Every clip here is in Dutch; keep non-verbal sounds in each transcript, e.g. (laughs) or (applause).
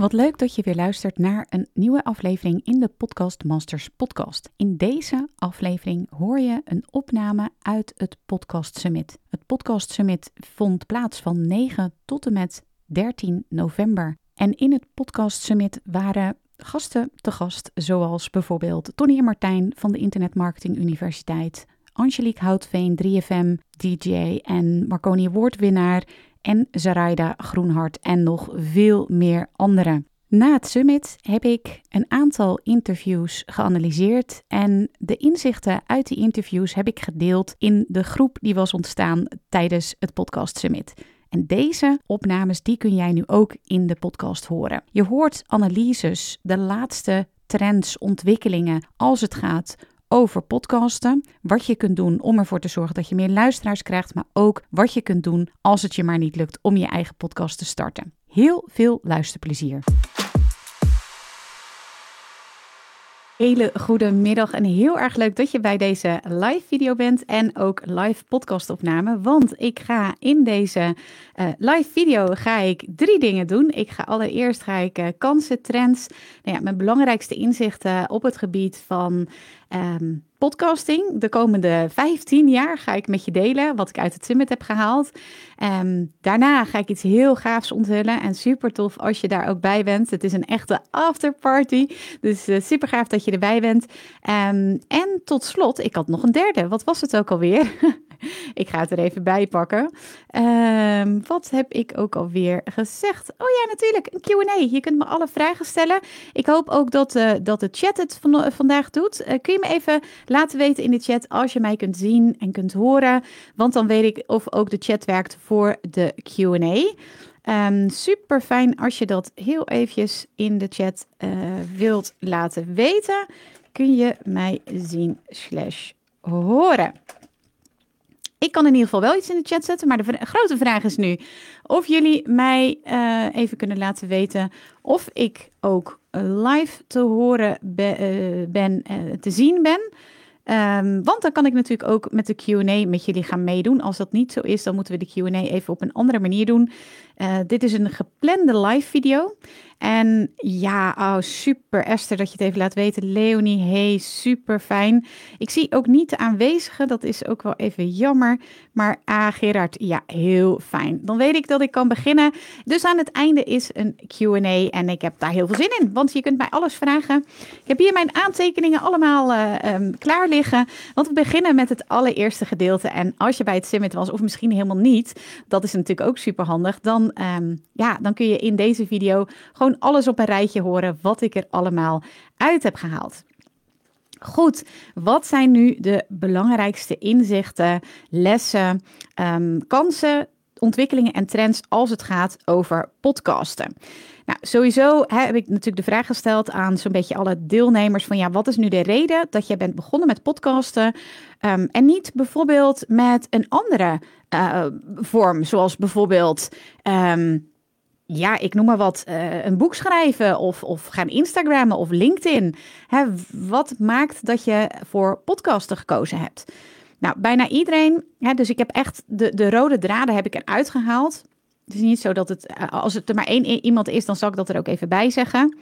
Wat leuk dat je weer luistert naar een nieuwe aflevering in de Podcast Masters podcast. In deze aflevering hoor je een opname uit het Podcast Summit. Het Podcast Summit vond plaats van 9 tot en met 13 november. En in het Podcast Summit waren gasten te gast, zoals bijvoorbeeld Tony en Martijn van de Internet Marketing Universiteit, Angelique Houtveen, 3FM, DJ en Marconi Award-winnaar en Zaraida Groenhart en nog veel meer anderen. Na het summit heb ik een aantal interviews geanalyseerd en de inzichten uit die interviews heb ik gedeeld in de groep die was ontstaan tijdens het podcast summit. En deze opnames die kun jij nu ook in de podcast horen. Je hoort analyses, de laatste trends, ontwikkelingen als het gaat over podcasten. Wat je kunt doen om ervoor te zorgen dat je meer luisteraars krijgt, maar ook wat je kunt doen als het je maar niet lukt om je eigen podcast te starten. Heel veel luisterplezier. Hele goede middag en heel erg leuk dat je bij deze live video bent en ook live podcastopname. Want ik ga in deze uh, live video ga ik drie dingen doen. Ik ga allereerst ga ik uh, kansen, trends, nou ja, mijn belangrijkste inzichten op het gebied van um, podcasting. De komende 15 jaar ga ik met je delen wat ik uit het summit heb gehaald. Um, daarna ga ik iets heel gaafs onthullen en super tof als je daar ook bij bent. Het is een echte afterparty, dus uh, super gaaf dat je erbij bent. Um, en tot slot, ik had nog een derde. Wat was het ook alweer? (laughs) ik ga het er even bij pakken. Um, wat heb ik ook alweer gezegd? Oh ja, natuurlijk, een Q&A. Je kunt me alle vragen stellen. Ik hoop ook dat, uh, dat de chat het van, vandaag doet. Uh, kun je me even laten weten in de chat als je mij kunt zien en kunt horen? Want dan weet ik of ook de chat werkt voor de Q&A. Um, super fijn als je dat heel eventjes in de chat wilt laten weten. Kun je mij zien slash horen. Ik kan in ieder geval wel iets in de chat zetten, maar de grote vraag is nu of jullie mij uh, even kunnen laten weten of ik ook live te horen be, uh, ben, uh, te zien ben. Um, want dan kan ik natuurlijk ook met de QA met jullie gaan meedoen. Als dat niet zo is, dan moeten we de QA even op een andere manier doen. Dit is een geplande live video. En ja, oh, super Esther dat je het even laat weten. Leonie, hey, super fijn. Ik zie ook niet de aanwezigen, dat is ook wel even jammer. Maar ah, Gerard, ja, heel fijn. Dan weet ik dat ik kan beginnen. Dus aan het einde is een Q&A en ik heb daar heel veel zin in. Want je kunt mij alles vragen. Ik heb hier mijn aantekeningen allemaal uh, um, klaar liggen. Want we beginnen met het allereerste gedeelte. En als je bij het summit was, of misschien helemaal niet, dat is natuurlijk ook super handig. Dan, um, ja, dan kun je in deze video gewoon alles op een rijtje horen wat ik er allemaal uit heb gehaald. Goed, wat zijn nu de belangrijkste inzichten, lessen, um, kansen, ontwikkelingen en trends als het gaat over podcasten? Nou, sowieso hè, heb ik natuurlijk de vraag gesteld aan zo'n beetje alle deelnemers van ja, wat is nu de reden dat jij bent begonnen met podcasten um, en niet bijvoorbeeld met een andere uh, vorm, zoals bijvoorbeeld um, ja, ik noem maar wat, uh, een boek schrijven of, of gaan Instagrammen of LinkedIn. Hè, wat maakt dat je voor podcasten gekozen hebt? Nou, bijna iedereen, hè, dus ik heb echt de, de rode draden heb ik eruit gehaald. Het is niet zo dat het, eh, als het er maar één iemand is, dan zal ik dat er ook even bij zeggen.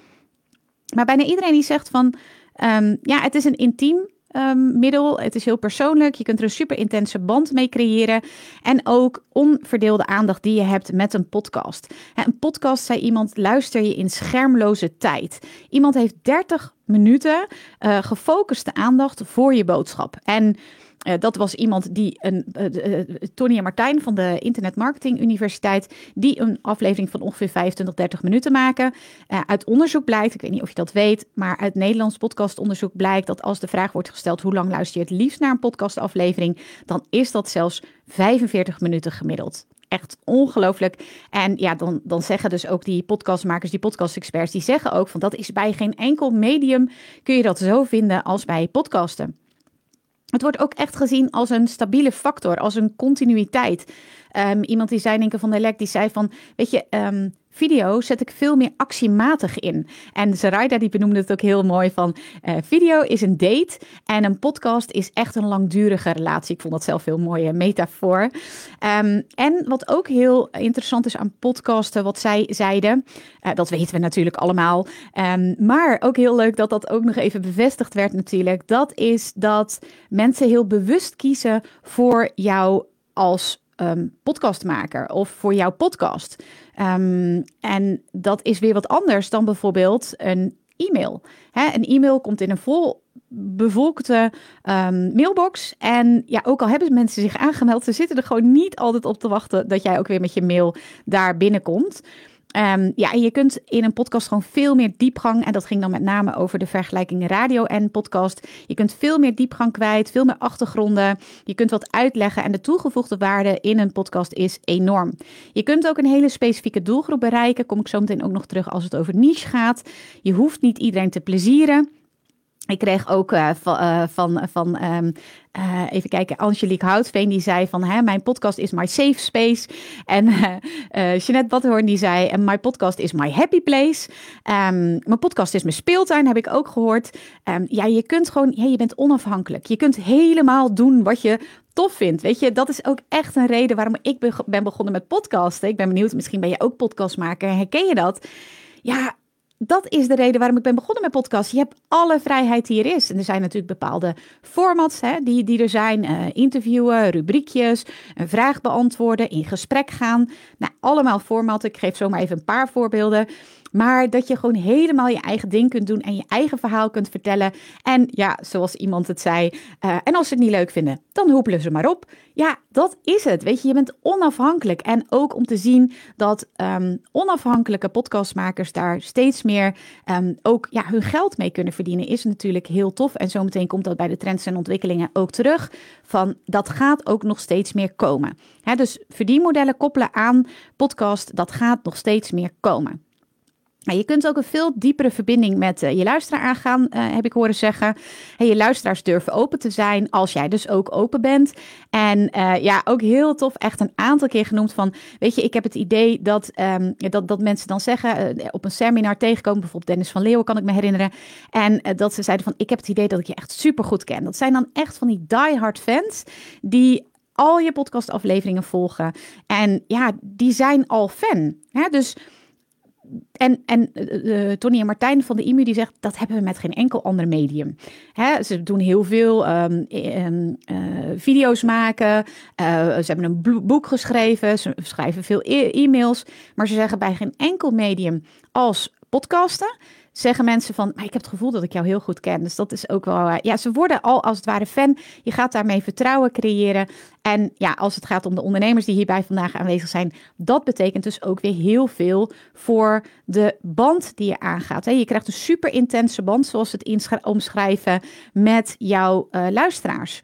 Maar bijna iedereen die zegt van, um, ja, het is een intiem um, middel. Het is heel persoonlijk. Je kunt er een super intense band mee creëren. En ook onverdeelde aandacht die je hebt met een podcast. Een podcast, zei iemand, luister je in schermloze tijd. Iemand heeft 30 minuten uh, gefocuste aandacht voor je boodschap. En uh, dat was iemand die een uh, Tony en Martijn van de Internet Marketing Universiteit, die een aflevering van ongeveer 25, 30 minuten maken. uit onderzoek blijkt, ik weet niet of je dat weet, maar uit Nederlands podcastonderzoek blijkt dat als de vraag wordt gesteld hoe lang luister je het liefst naar een podcastaflevering, dan is dat zelfs 45 minuten gemiddeld. echt ongelooflijk. En ja, dan, dan zeggen dus ook die podcastmakers, die podcast-experts, die zeggen ook van dat is bij geen enkel medium kun je dat zo vinden als bij podcasten. Het wordt ook echt gezien als een stabiele factor, als een continuïteit. Um, iemand die zei, ik van de lek, die zei van, weet je, um, video zet ik veel meer actiematig in. En Zaraida die benoemde het ook heel mooi van uh, video is een date en een podcast is echt een langdurige relatie. Ik vond dat zelf heel mooie metafoor. Um, en wat ook heel interessant is aan podcasten, wat zij zeiden, uh, dat weten we natuurlijk allemaal. Um, maar ook heel leuk dat dat ook nog even bevestigd werd natuurlijk. Dat is dat mensen heel bewust kiezen voor jou als um, podcastmaker of voor jouw podcast. Um, en dat is weer wat anders dan bijvoorbeeld een e-mail. Een e-mail komt in een vol bevolkte um, mailbox. En ja, ook al hebben mensen zich aangemeld, ze zitten er gewoon niet altijd op te wachten dat jij ook weer met je mail daar binnenkomt. Um, ja, en je kunt in een podcast gewoon veel meer diepgang, en dat ging dan met name over de vergelijking radio en podcast. Je kunt veel meer diepgang kwijt, veel meer achtergronden. Je kunt wat uitleggen en de toegevoegde waarde in een podcast is enorm. Je kunt ook een hele specifieke doelgroep bereiken. Kom ik zo meteen ook nog terug als het over niche gaat. Je hoeft niet iedereen te plezieren. Ik kreeg ook van, uh, van, van um, uh, even kijken, Angelique Houtveen, die zei van, hè, mijn podcast is my safe space. En (laughs) Jeanette Badhoorn, die zei, my podcast is my happy place. Um, mijn podcast is mijn speeltuin, heb ik ook gehoord. Um, ja, je kunt gewoon, ja, je bent onafhankelijk. Je kunt helemaal doen wat je tof vindt. Weet je, dat is ook echt een reden waarom ik ben begonnen met podcasten. Ik ben benieuwd, misschien ben je ook podcastmaker. Herken je dat? Ja, dat is de reden waarom ik ben begonnen met podcast. Je hebt alle vrijheid die er is. En er zijn natuurlijk bepaalde formats hè, die, die er zijn. Uh, interviewen, rubriekjes, een vraag beantwoorden, in gesprek gaan. Nou, allemaal formatten. Ik geef zomaar even een paar voorbeelden. Maar dat je gewoon helemaal je eigen ding kunt doen en je eigen verhaal kunt vertellen. En ja, zoals iemand het zei. Uh, en als ze het niet leuk vinden, dan hoepelen ze maar op. Ja, dat is het. Weet je, je bent onafhankelijk. En ook om te zien dat um, onafhankelijke podcastmakers daar steeds meer um, ook ja, hun geld mee kunnen verdienen, is natuurlijk heel tof. En zometeen komt dat bij de trends en ontwikkelingen ook terug. Van dat gaat ook nog steeds meer komen. Dus verdienmodellen koppelen aan podcast, dat gaat nog steeds meer komen. Je kunt ook een veel diepere verbinding met uh, je luisteraar aangaan, uh, heb ik horen zeggen. En je luisteraars durven open te zijn als jij dus ook open bent. En uh, ja, ook heel tof, echt een aantal keer genoemd van, weet je, ik heb het idee dat, um, dat, dat mensen dan zeggen, op een seminar tegenkomen, bijvoorbeeld Dennis van Leeuwen kan ik me herinneren. En dat ze zeiden van, ik heb het idee dat ik je echt super goed ken. Dat zijn dan echt van die diehard fans die al je podcastafleveringen volgen. En ja, die zijn al fan. Hè? Dus en, en uh, Tony en Martijn van de IMU die zegt dat hebben we met geen enkel ander medium. Hè, ze doen heel veel um, um, uh, video's maken. Ze hebben een boek geschreven. Ze schrijven veel e e-mails. Maar ze zeggen bij geen enkel medium als podcasten zeggen mensen van, maar ik heb het gevoel dat ik jou heel goed ken. Dus dat is ook wel, ja, ze worden al als het ware fan. Je gaat daarmee vertrouwen creëren. En ja, als het gaat om de ondernemers die hierbij vandaag aanwezig zijn, dat betekent dus ook weer heel veel voor de band die je aangaat. Je krijgt een super intense band, zoals het omschrijven, met jouw uh, luisteraars.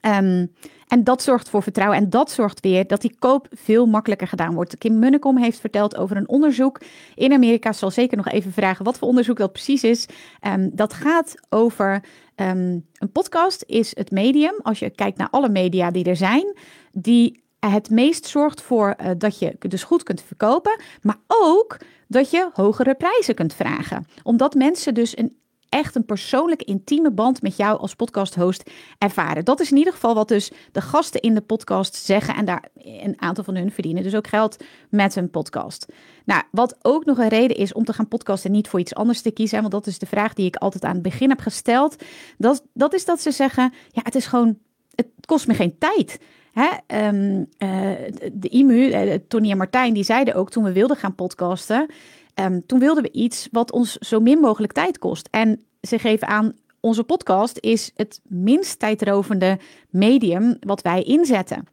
Um, en dat zorgt voor vertrouwen en dat zorgt weer dat die koop veel makkelijker gedaan wordt. Kim Munnekom heeft verteld over een onderzoek in Amerika. Zal zeker nog even vragen wat voor onderzoek dat precies is. Um, dat gaat over um, een podcast is het medium, als je kijkt naar alle media die er zijn, die het meest zorgt voor uh, dat je dus goed kunt verkopen, maar ook dat je hogere prijzen kunt vragen. Omdat mensen dus een echt een persoonlijke, intieme band met jou als podcast-host ervaren. Dat is in ieder geval wat dus de gasten in de podcast zeggen. En daar een aantal van hun verdienen dus ook geld met hun podcast. Nou, wat ook nog een reden is om te gaan podcasten en niet voor iets anders te kiezen. Want dat is de vraag die ik altijd aan het begin heb gesteld. Dat, dat is dat ze zeggen, ja, het is gewoon, het kost me geen tijd. Hè, um, uh, de IMU, uh, Tony en Martijn, die zeiden ook toen we wilden gaan podcasten. Um, toen wilden we iets wat ons zo min mogelijk tijd kost. En ze geven aan, onze podcast is het minst tijdrovende medium wat wij inzetten.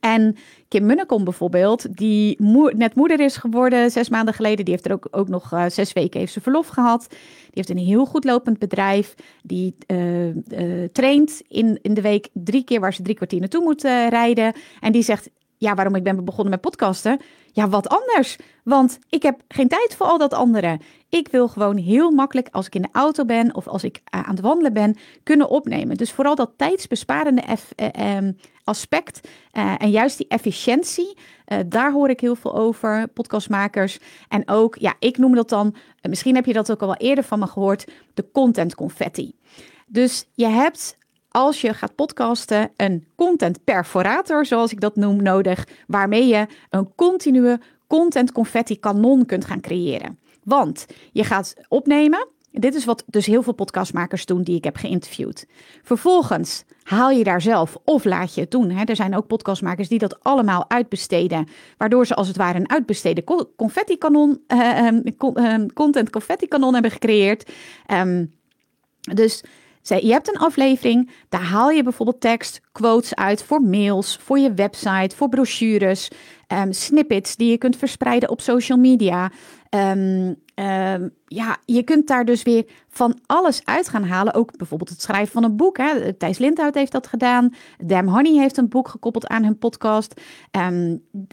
En Kim Munnekom bijvoorbeeld, die net moeder is geworden zes maanden geleden. Die heeft er ook, ook nog uh, zes weken heeft ze verlof gehad. Die heeft een heel goed lopend bedrijf. Die uh, traint in, in de week drie keer waar ze drie kwartier naartoe moet rijden. En die zegt, ja, waarom ik ben begonnen met podcasten? Ja, wat anders. Want ik heb geen tijd voor al dat andere. Ik wil gewoon heel makkelijk, als ik in de auto ben of als ik eh, aan het wandelen ben, kunnen opnemen. Dus vooral dat tijdsbesparende eh, ehm, aspect uh, en juist die efficiëntie, daar hoor ik heel veel over, podcastmakers. En ook, ja, ik noem dat dan, misschien heb je dat ook al wel eerder van me gehoord, de content confetti. Dus je hebt als je gaat podcasten een content perforator, zoals ik dat noem, nodig, waarmee je een continue content confetti kanon kunt gaan creëren. Want je gaat opnemen. Dit is wat dus heel veel podcastmakers doen die ik heb geïnterviewd. Vervolgens haal je daar zelf of laat je het doen. Hè. Er zijn ook podcastmakers die dat allemaal uitbesteden. Waardoor ze als het ware een uitbesteden confetti kanon, uh, uh, content confetti kanon hebben gecreëerd. Um, dus je hebt een aflevering, daar haal je bijvoorbeeld tekst, quotes uit voor mails, voor je website, voor brochures, um, snippets die je kunt verspreiden op social media. Um, um, ja, je kunt daar dus weer van alles uit gaan halen. Ook bijvoorbeeld het schrijven van een boek. Hè. Thijs Lindhout heeft dat gedaan. Damn Honey heeft een boek gekoppeld aan hun podcast.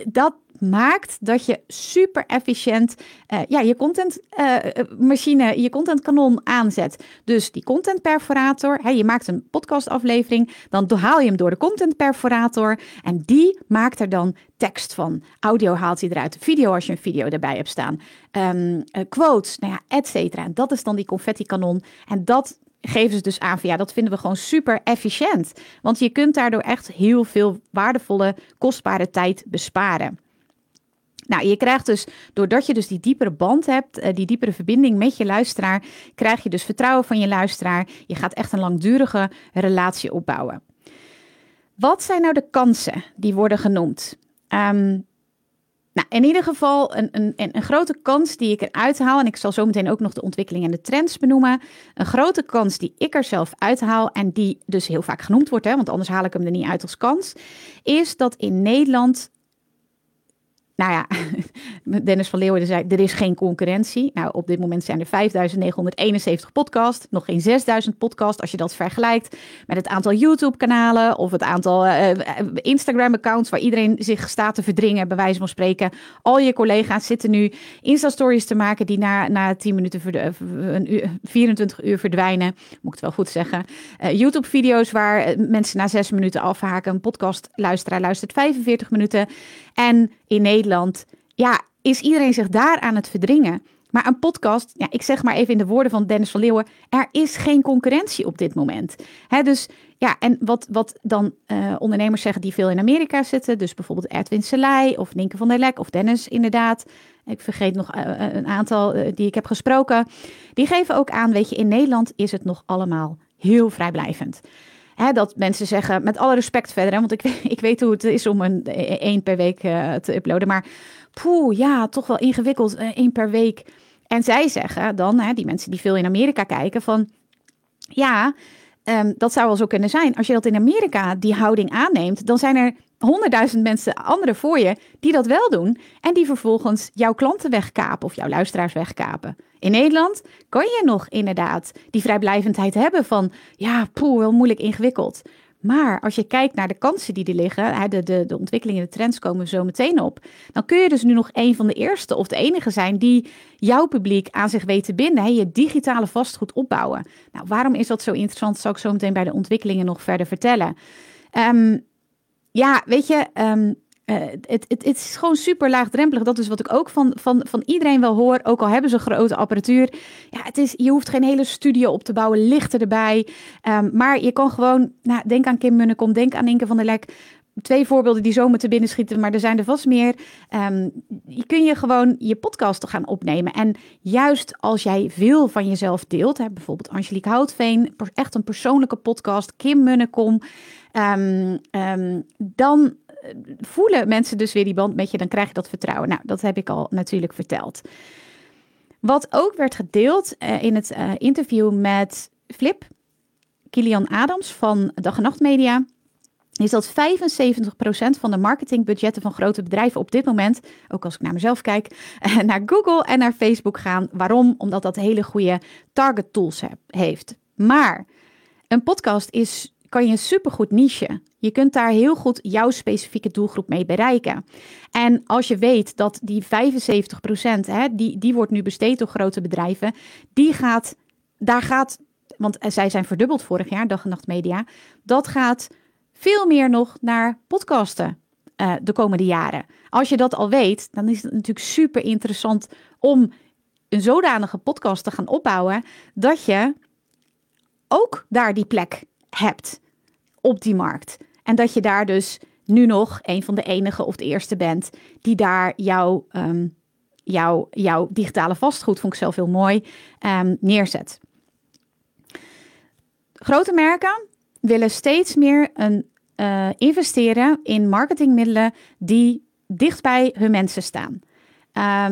dat maakt dat je super efficiënt uh, ja, je contentmachine, uh, je contentkanon aanzet. Dus die content perforator, hè, je maakt een podcastaflevering, dan haal je hem door de content perforator en die maakt er dan tekst van. Audio haalt hij eruit, video als je een video erbij hebt staan, uh, quotes, nou ja, et cetera. En dat is dan die confetti kanon en dat geven ze dus aan van ja, dat vinden we gewoon super efficiënt. Want je kunt daardoor echt heel veel waardevolle, kostbare tijd besparen. Nou, je krijgt dus, doordat je dus die diepere band hebt, eh, die diepere verbinding met je luisteraar, krijg je dus vertrouwen van je luisteraar. Je gaat echt een langdurige relatie opbouwen. Wat zijn nou de kansen die worden genoemd? Um, nou, in ieder geval een, een, een grote kans die ik eruit haal, en ik zal zo meteen ook nog de ontwikkeling en de trends benoemen. Een grote kans die ik er zelf uithaal en die dus heel vaak genoemd wordt, hè, want anders haal ik hem er niet uit als kans, is dat in Nederland nou ja, (laughs) Dennis van Leeuwen zei, er is geen concurrentie. Nou, op dit moment zijn er 5971 podcasts, nog geen 6000 podcasts. Als je dat vergelijkt met het aantal YouTube-kanalen of het aantal uh, Instagram-accounts waar iedereen zich staat te verdringen, bij wijze van spreken. Al je collega's zitten nu Insta-stories te maken die na, na 10 minuten, een uur, 24 uur verdwijnen. Moet ik het wel goed zeggen. YouTube-video's waar mensen na 6 minuten afhaken. Een podcast-luisteraar luistert 45 minuten. En in Nederland, ja, is iedereen zich daar aan het verdringen. Maar een podcast, ja, ik zeg maar even in de woorden van Dennis van Leeuwen, er is geen concurrentie op dit moment. Hè, dus ja, en wat, wat dan uh, ondernemers zeggen die veel in Amerika zitten, dus bijvoorbeeld Edwin Selei of Nienke van der Lek of Dennis inderdaad. Ik vergeet nog uh, een aantal die ik heb gesproken. Die geven ook aan, weet je, in Nederland is het nog allemaal heel vrijblijvend hè, dat mensen zeggen, met alle respect verder, hè, want ik, (laughs) ik weet hoe het is om een één per week uh, te uploaden, maar poeh, ja, toch wel ingewikkeld, uh, één per week. En zij zeggen dan, hè, die mensen die veel in Amerika kijken, van ja, um, dat zou wel zo kunnen zijn. Als je dat in Amerika die houding aanneemt, dan zijn er honderdduizend mensen, anderen voor je, die dat wel doen. En die vervolgens jouw klanten wegkapen of jouw luisteraars wegkapen. In Nederland kan je nog inderdaad die vrijblijvendheid hebben van, ja, poeh, wel moeilijk ingewikkeld. Maar als je kijkt naar de kansen die er liggen, de, de, de ontwikkelingen, de trends komen zo meteen op. Dan kun je dus nu nog een van de eerste of de enige zijn die jouw publiek aan zich weet te binden. je digitale vastgoed opbouwen. Nou, waarom is dat zo interessant? Zal ik zo meteen bij de ontwikkelingen nog verder vertellen. Um, ja, weet je, um, het, het, het, is gewoon super laagdrempelig. Dat is wat ik ook van, van, van iedereen wel hoor. Ook al hebben ze grote apparatuur. Ja, het is, je hoeft geen hele studio op te bouwen, lichten erbij. Um, maar je kan gewoon, nou, denk aan Kim Munnekom, denk aan Inke van der Lek. Twee voorbeelden die zomaar te binnen schieten, maar er zijn er vast meer. Um, je kun je gewoon je podcast gaan opnemen. En juist als jij veel van jezelf deelt, hè, bijvoorbeeld Angelique Houtveen, echt een persoonlijke podcast, Kim Munnekom. Um, um, dan eh, voelen mensen dus weer die band met je, dan krijg je dat vertrouwen. Nou, dat heb ik al natuurlijk verteld. Wat ook werd gedeeld uh, in het uh, interview met Flip, Kilian Adams van Dag en Nacht Media, is dat 75% van de marketingbudgetten van grote bedrijven op dit moment, ook als ik naar mezelf kijk, (laughs) naar Google en naar Facebook gaan. Waarom? Omdat dat hele goede target tools heeft. Maar een podcast is kan je supergoed niche. Je kunt daar heel goed jouw specifieke doelgroep mee bereiken. En als je weet dat die 75%, hè, die, die wordt nu besteed door grote bedrijven, die gaat, daar gaat, want zij zijn verdubbeld vorig jaar, dag en nacht media, dat gaat veel meer nog naar podcasten uh, de komende jaren. Als je dat al weet, dan is het natuurlijk super interessant om een zodanige podcast te gaan opbouwen dat je ook daar die plek hebt op die markt. En dat je daar dus nu nog een van de enige of de eerste bent die daar jouw, um, jouw, jouw digitale vastgoed, vond ik zelf heel mooi, um, neerzet. Grote merken willen steeds meer een, uh, investeren in marketingmiddelen die dicht bij hun mensen staan.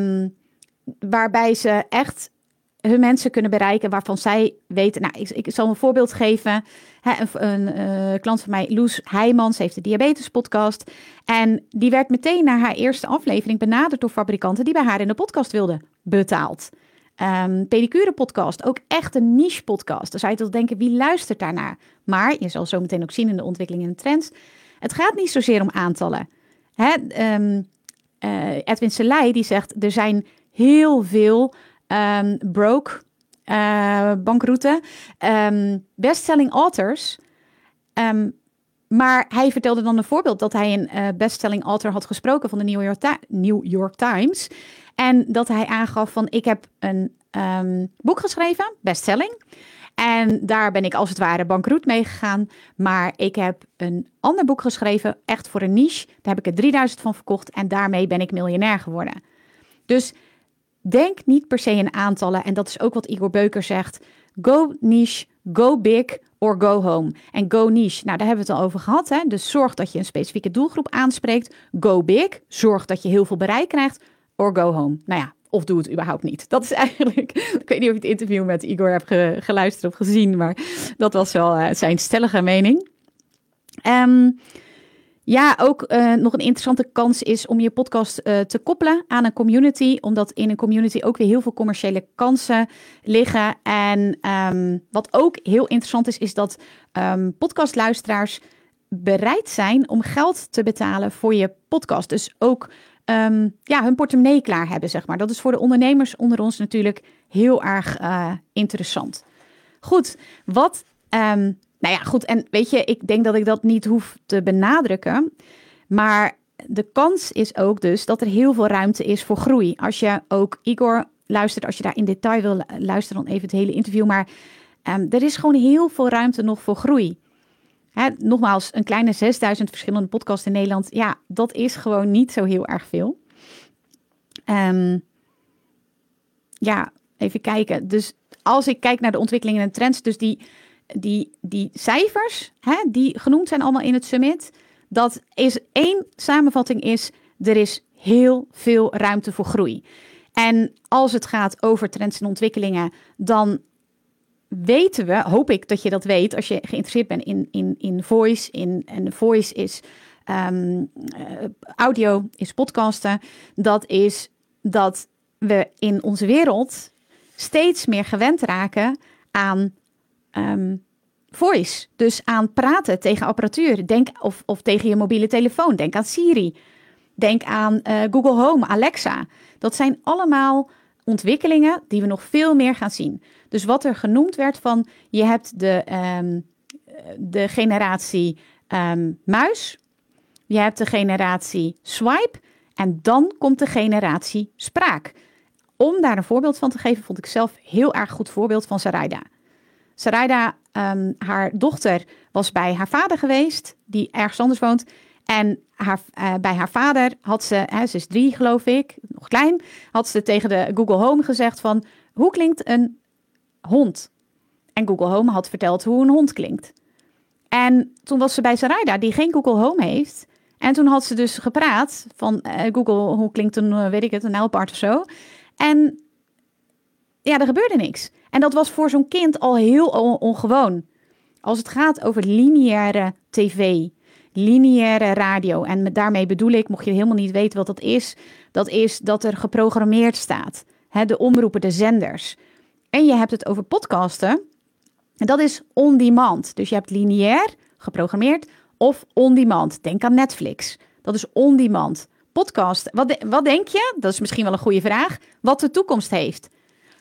Um, waarbij ze echt hun mensen kunnen bereiken waarvan zij weten. Nou, ik, zal een voorbeeld geven. een, een uh, klant van mij, Loes Heijmans, heeft de Diabetes Podcast. En die werd meteen na haar eerste aflevering benaderd door fabrikanten die bij haar in de podcast wilden betaald. Um, pedicure podcast, ook echt een niche podcast. Dan zou je toch denken, wie luistert daarnaar? Maar je zal zo meteen ook zien in de ontwikkelingen en de trends. Het gaat niet zozeer om aantallen. Hè, um, uh, Edwin Selei die zegt, er zijn heel veel um, broke, uh, bankroute, um, bestselling authors. Maar hij vertelde dan een voorbeeld dat hij een uh, bestselling author had gesproken van de New York, New York Times. En dat hij aangaf van ik heb een boek geschreven, bestselling. En daar ben ik als het ware bankroet mee gegaan. Maar ik heb een ander boek geschreven, echt voor een niche. Daar heb ik er 3000 van verkocht en daarmee ben ik miljonair geworden. Dus Denk niet per se in aantallen. En dat is ook wat Igor Beuker zegt. Go niche, go big or go home. En go niche, nou daar hebben we het al over gehad. Hè? Dus zorg dat je een specifieke doelgroep aanspreekt. Go big, zorg dat je heel veel bereik krijgt. Or go home. Nou ja, of doe het überhaupt niet. Dat is (laughs) eigenlijk, ik weet niet of je het interview met Igor hebt geluisterd of gezien, maar dat was wel uh, zijn stellige mening. Um, ja, ook uh, nog een interessante kans is om je podcast uh, te koppelen aan een community. Omdat in een community ook weer heel veel commerciële kansen liggen. En um, wat ook heel interessant is, is dat um, podcastluisteraars bereid zijn om geld te betalen voor je podcast. Dus ook um, ja, hun portemonnee klaar hebben, zeg maar. Dat is voor de ondernemers onder ons natuurlijk heel erg uh, interessant. Goed, wat um, nou ja, goed. En weet je, ik denk dat ik dat niet hoef te benadrukken. Maar de kans is ook dus dat er heel veel ruimte is voor groei. Als je ook Igor luistert, als je daar in detail wil luisteren, dan even het hele interview. Maar um, er is gewoon heel veel ruimte nog voor groei. Nogmaals, een kleine 6000 verschillende podcasts in Nederland. Ja, dat is gewoon niet zo heel erg veel. Um, ja, even kijken. Dus als ik kijk naar de ontwikkelingen en trends, dus die die, die cijfers, hè, die genoemd zijn allemaal in het summit, dat is één samenvatting is, er is heel veel ruimte voor groei. En als het gaat over trends en ontwikkelingen, dan weten we, hoop ik dat je dat weet, als je geïnteresseerd bent in, in, in voice. In, en voice is um, audio, is podcasten. Dat is dat we in onze wereld steeds meer gewend raken aan um, voice. Dus aan praten tegen apparatuur. Denk, of, of tegen je mobiele telefoon. Denk aan Siri. Denk aan uh, Google Home, Alexa. Dat zijn allemaal ontwikkelingen die we nog veel meer gaan zien. Dus wat er genoemd werd van je hebt de, um, de generatie um, muis, je hebt de generatie swipe en dan komt de generatie spraak. Om daar een voorbeeld van te geven, vond ik zelf heel erg goed voorbeeld van Sarayda. Sarayda, um, haar dochter, was bij haar vader geweest, die ergens anders woont. En haar, uh, bij haar vader had ze, hè, ze is drie geloof ik, nog klein, had ze tegen de Google Home gezegd van, hoe klinkt een hond? En Google Home had verteld hoe een hond klinkt. En toen was ze bij Sarayda, die geen Google Home heeft. En toen had ze dus gepraat van uh, Google, hoe klinkt een, uh, weet ik het, een nijlpaard of zo. En ja, er gebeurde niks. En dat was voor zo'n kind al heel ongewoon. Als het gaat over lineaire tv, lineaire radio. En daarmee bedoel ik, mocht je helemaal niet weten wat dat is, dat is dat er geprogrammeerd staat. De omroepen, de zenders. En je hebt het over podcasten. En dat is on demand. Dus je hebt lineair, geprogrammeerd, of on-demand. Denk aan Netflix. Dat is on-demand. Podcast. Wat, wat denk je? Dat is misschien wel een goede vraag. Wat de toekomst heeft.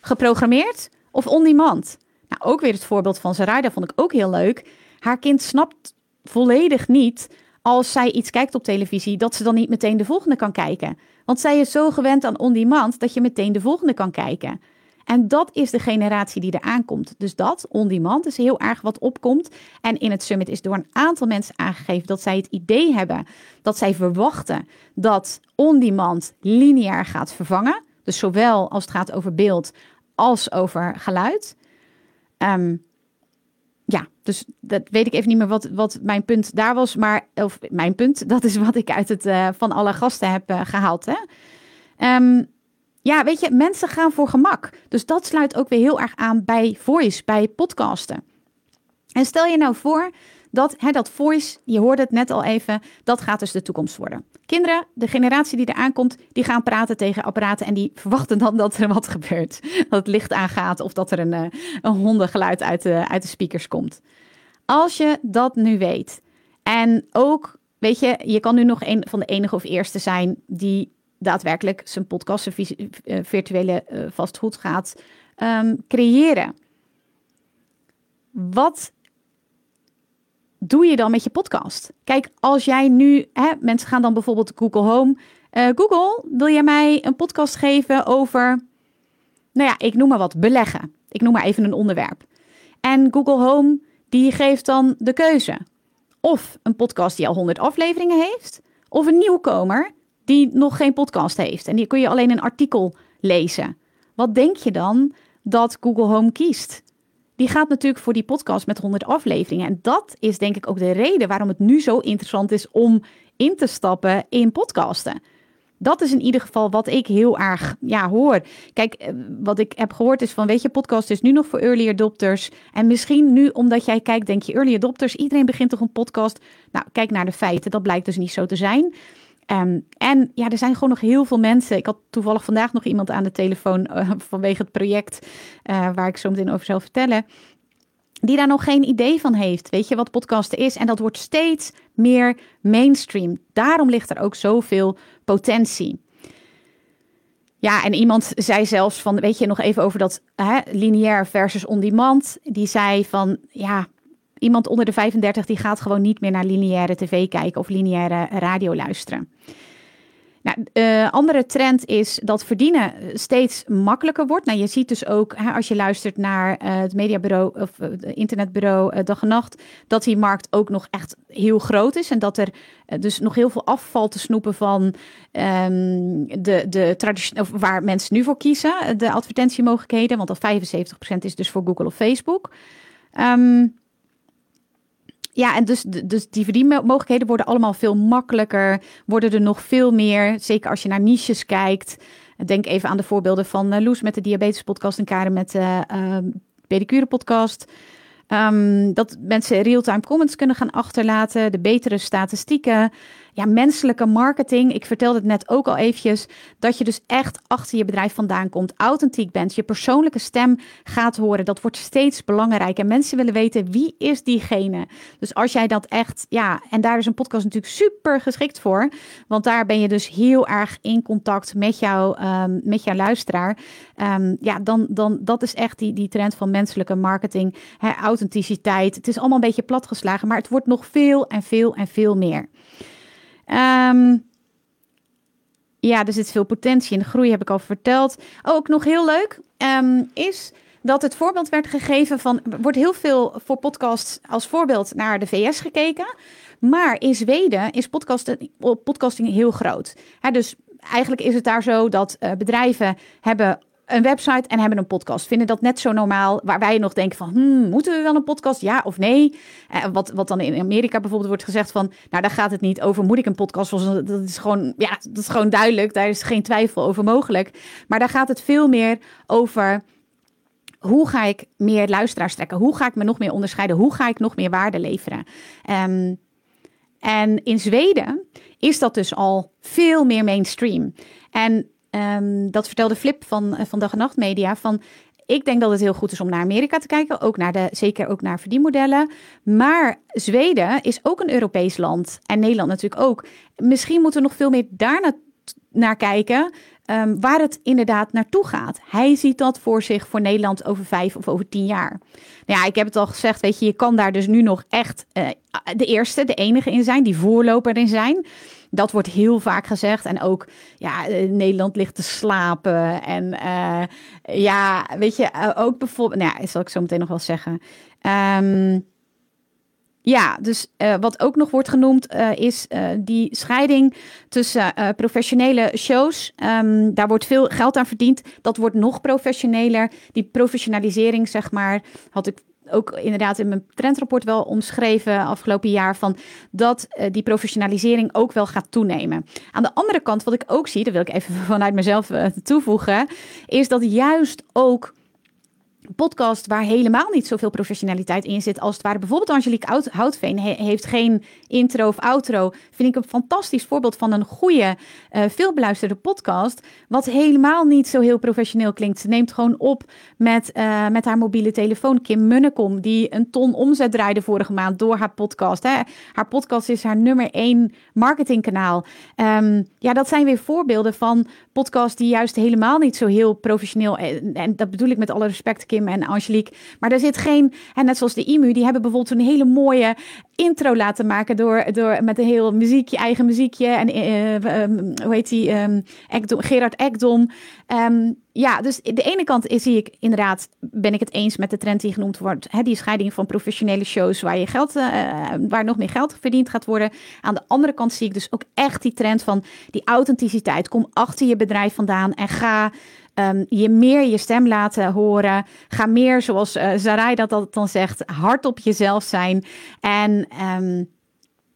Geprogrammeerd of on-demand? Nou, ook weer het voorbeeld van Sarayda vond ik ook heel leuk. Haar kind snapt volledig niet als zij iets kijkt op televisie, dat ze dan niet meteen de volgende kan kijken. Want zij is zo gewend aan on-demand dat je meteen de volgende kan kijken. En dat is de generatie die er aankomt. Dus dat, on-demand, is heel erg wat opkomt. En in het summit is door een aantal mensen aangegeven dat zij het idee hebben dat zij verwachten dat on-demand lineair gaat vervangen. Dus zowel als het gaat over beeld als over geluid. Um, ja, dus dat weet ik even niet meer wat, wat mijn punt daar was. Maar, of mijn punt, (laughs) dat is wat ik uit het uh, van alle gasten heb uh, gehaald. Hè? Um, ja, weet je, mensen gaan voor gemak. Dus dat sluit ook weer heel erg aan bij voice, bij podcasten. En stel je nou voor dat hè, dat voice, je hoorde het net al even, dat gaat dus de toekomst worden. Kinderen, de generatie die er aankomt, die gaan praten tegen apparaten en die verwachten dan dat er wat gebeurt. (laughs) Dat het licht aangaat of dat er een, eh, een hondengeluid uit de, uit de speakers komt. Als je dat nu weet en ook, weet je, je kan nu nog een van de enige of eerste zijn die daadwerkelijk zijn podcast, eh, virtuele uh, vastgoed gaat um, creëren. Wat doe je dan met je podcast? Kijk, als jij nu, hè, mensen gaan dan bijvoorbeeld Google Home. Uh, Google, wil jij mij een podcast geven over, nou ja, ik noem maar wat, beleggen. Ik noem maar even een onderwerp. En Google Home, die geeft dan de keuze. Of een podcast die al 100 afleveringen heeft, of een nieuwkomer die nog geen podcast heeft. En die kun je alleen een artikel lezen. Wat denk je dan dat Google Home kiest? Die gaat natuurlijk voor die podcast met 100 afleveringen. En dat is denk ik ook de reden waarom het nu zo interessant is om in te stappen in podcasten. Dat is in ieder geval wat ik heel erg ja, hoor. Kijk, eh, wat ik heb gehoord is van, weet je, podcast is nu nog voor early adopters. En misschien nu, omdat jij kijkt, denk je early adopters. Iedereen begint toch een podcast. Nou, kijk naar de feiten. Dat blijkt dus niet zo te zijn. Um, en ja, er zijn gewoon nog heel veel mensen. Ik had toevallig vandaag nog iemand aan de telefoon uh, vanwege het project uh, waar ik zo meteen over zal vertellen. Die daar nog geen idee van heeft. Weet je wat podcasten is? En dat wordt steeds meer mainstream. Daarom ligt er ook zoveel potentie. Ja, en iemand zei zelfs van, weet je nog even over dat hè, lineair versus on-demand. Die zei van, ja, iemand onder de 35 die gaat gewoon niet meer naar lineaire tv kijken of lineaire radio luisteren. Nou, uh, andere trend is dat verdienen steeds makkelijker wordt. Nou, je ziet dus ook hè, als je luistert naar uh, het mediabureau of het internetbureau Dag en Nacht, dat die markt ook nog echt heel groot is en dat er dus nog heel veel afval te snoepen van um, de, de waar mensen nu voor kiezen, de advertentiemogelijkheden, want dat 75% is dus voor Google of Facebook. Um, ja, en dus, dus die verdienmogelijkheden worden allemaal veel makkelijker, worden er nog veel meer, zeker als je naar niches kijkt. Denk even aan de voorbeelden van uh, Loes met de diabetes podcast en Karen met de uh, pedicure podcast. Um, dat mensen real-time comments kunnen gaan achterlaten, de betere statistieken ja, menselijke marketing. Ik vertelde het net ook al eventjes. Dat je dus echt achter je bedrijf vandaan komt. Authentiek bent. Je persoonlijke stem gaat horen. Dat wordt steeds belangrijker. En mensen willen weten wie is diegene. Dus als jij dat echt, ja, en daar is een podcast natuurlijk super geschikt voor. Want daar ben je dus heel erg in contact met, jou, um, met jouw luisteraar. Um, ja, dan, dan dat is echt die, die trend van menselijke marketing. Hè, authenticiteit. Het is allemaal een beetje platgeslagen. Maar het wordt nog veel en veel en veel meer. Um, ja, er zit veel potentie in de groei, heb ik al verteld. Ook nog heel leuk um, is dat het voorbeeld werd gegeven van... Er wordt heel veel voor podcasts als voorbeeld naar de VS gekeken. Maar in Zweden is podcasting heel groot. dus eigenlijk is het daar zo dat uh, bedrijven hebben een website en hebben een podcast. Vinden dat net zo normaal, waar wij nog denken van, hmm, moeten we wel een podcast, ja of nee? Uh, wat, wat dan in Amerika bijvoorbeeld wordt gezegd van, nou daar gaat het niet over, moet ik een podcast? Dat is gewoon, ja, dat is gewoon duidelijk, daar is geen twijfel over mogelijk. Maar daar gaat het veel meer over, hoe ga ik meer luisteraars trekken? Hoe ga ik me nog meer onderscheiden? Hoe ga ik nog meer waarde leveren? Um, en in Zweden is dat dus al veel meer mainstream. En Um, dat vertelde Flip van, uh, van Dag en Nacht Media. Van ik denk dat het heel goed is om naar Amerika te kijken, ook naar de, zeker ook naar verdienmodellen. Maar Zweden is ook een Europees land en Nederland natuurlijk ook. Misschien moeten we nog veel meer daar naar kijken. Um, waar het inderdaad naartoe gaat. Hij ziet dat voor zich voor Nederland over vijf of over tien jaar. Nou ja, ik heb het al gezegd, weet je, je kan daar dus nu nog echt uh, de eerste, de enige in zijn, die voorloper in zijn. Dat wordt heel vaak gezegd. En ook, ja, eh, Nederland ligt te slapen. En uh, ja, weet je, ook bijvoorbeeld, nou ja, zal ik zo meteen nog wel zeggen. Um, ja, dus wat ook nog wordt genoemd is die scheiding tussen professionele shows. Um, daar wordt veel geld aan verdiend. Dat wordt nog professioneler. Die professionalisering, zeg maar, had ik ook inderdaad in mijn trendrapport wel omschreven afgelopen jaar van dat die professionalisering ook wel gaat toenemen. Aan de andere kant, wat ik ook zie, dat wil ik even (laughs) vanuit mezelf toevoegen, is dat juist ook podcast waar helemaal niet zoveel professionaliteit in zit als het ware. Bijvoorbeeld Angelique Houtveen heeft geen intro of outro. Vind ik een fantastisch voorbeeld van een goede, uh, veelbeluisterde podcast. Wat helemaal niet zo heel professioneel klinkt. Ze neemt gewoon op met, uh, met haar mobiele telefoon. Kim Munnekom, die een ton omzet draaide vorige maand door haar podcast. Hè. Haar podcast is haar nummer één marketingkanaal. Um, ja, dat zijn weer voorbeelden van podcasts die juist helemaal niet zo heel professioneel... En, en dat bedoel ik met alle respect, Kim en Angelique. Maar er zit geen, en net zoals de IMU, die hebben bijvoorbeeld een hele mooie intro laten maken door, door met een heel muziekje, eigen muziekje. En uh, um, hoe heet die? Um, Gerard Ekdom. Um, ja, dus de ene kant zie ik inderdaad, ben ik het eens met de trend die genoemd wordt. Hè, die scheiding van professionele shows waar, je geld, uh, waar nog meer geld verdiend gaat worden. Aan de andere kant zie ik dus ook echt die trend van die authenticiteit. Kom achter je bedrijf vandaan en ga um, je meer je stem laten horen. Ga meer, zoals uh, dat dan zegt, hard op jezelf zijn. En um,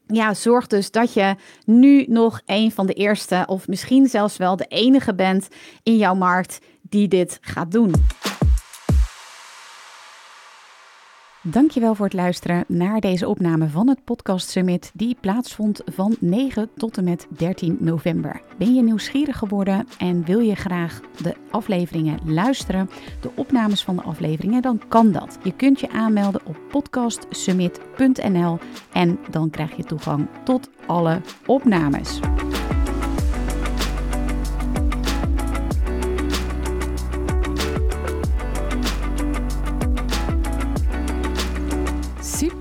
ja, zorg dus dat je nu nog een van de eerste, of misschien zelfs wel de enige bent in jouw markt die dit gaat doen. Dankjewel voor het luisteren naar deze opname van het Podcast Summit die plaatsvond van 9 tot en met 13 november. Ben je nieuwsgierig geworden en wil je graag de afleveringen luisteren, de opnames van de afleveringen, dan kan dat. Je kunt je aanmelden op podcastsummit.nl en dan krijg je toegang tot alle opnames.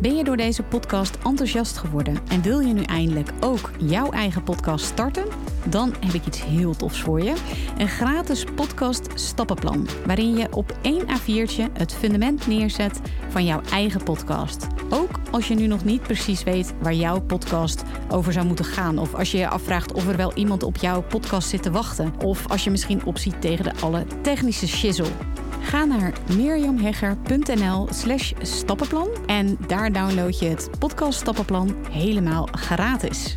Ben je door deze podcast enthousiast geworden en wil je nu eindelijk ook jouw eigen podcast starten? Dan heb ik iets heel tofs voor je. Een gratis podcast stappenplan waarin je op één A4'tje het fundament neerzet van jouw eigen podcast. Ook als je nu nog niet precies weet waar jouw podcast over zou moeten gaan of als je je afvraagt of er wel iemand op jouw podcast zit te wachten of als je misschien opziet tegen de alle technische shizzle. Ga naar mirjamhegger.nl slash stappenplan en daar download je het podcast stappenplan helemaal gratis.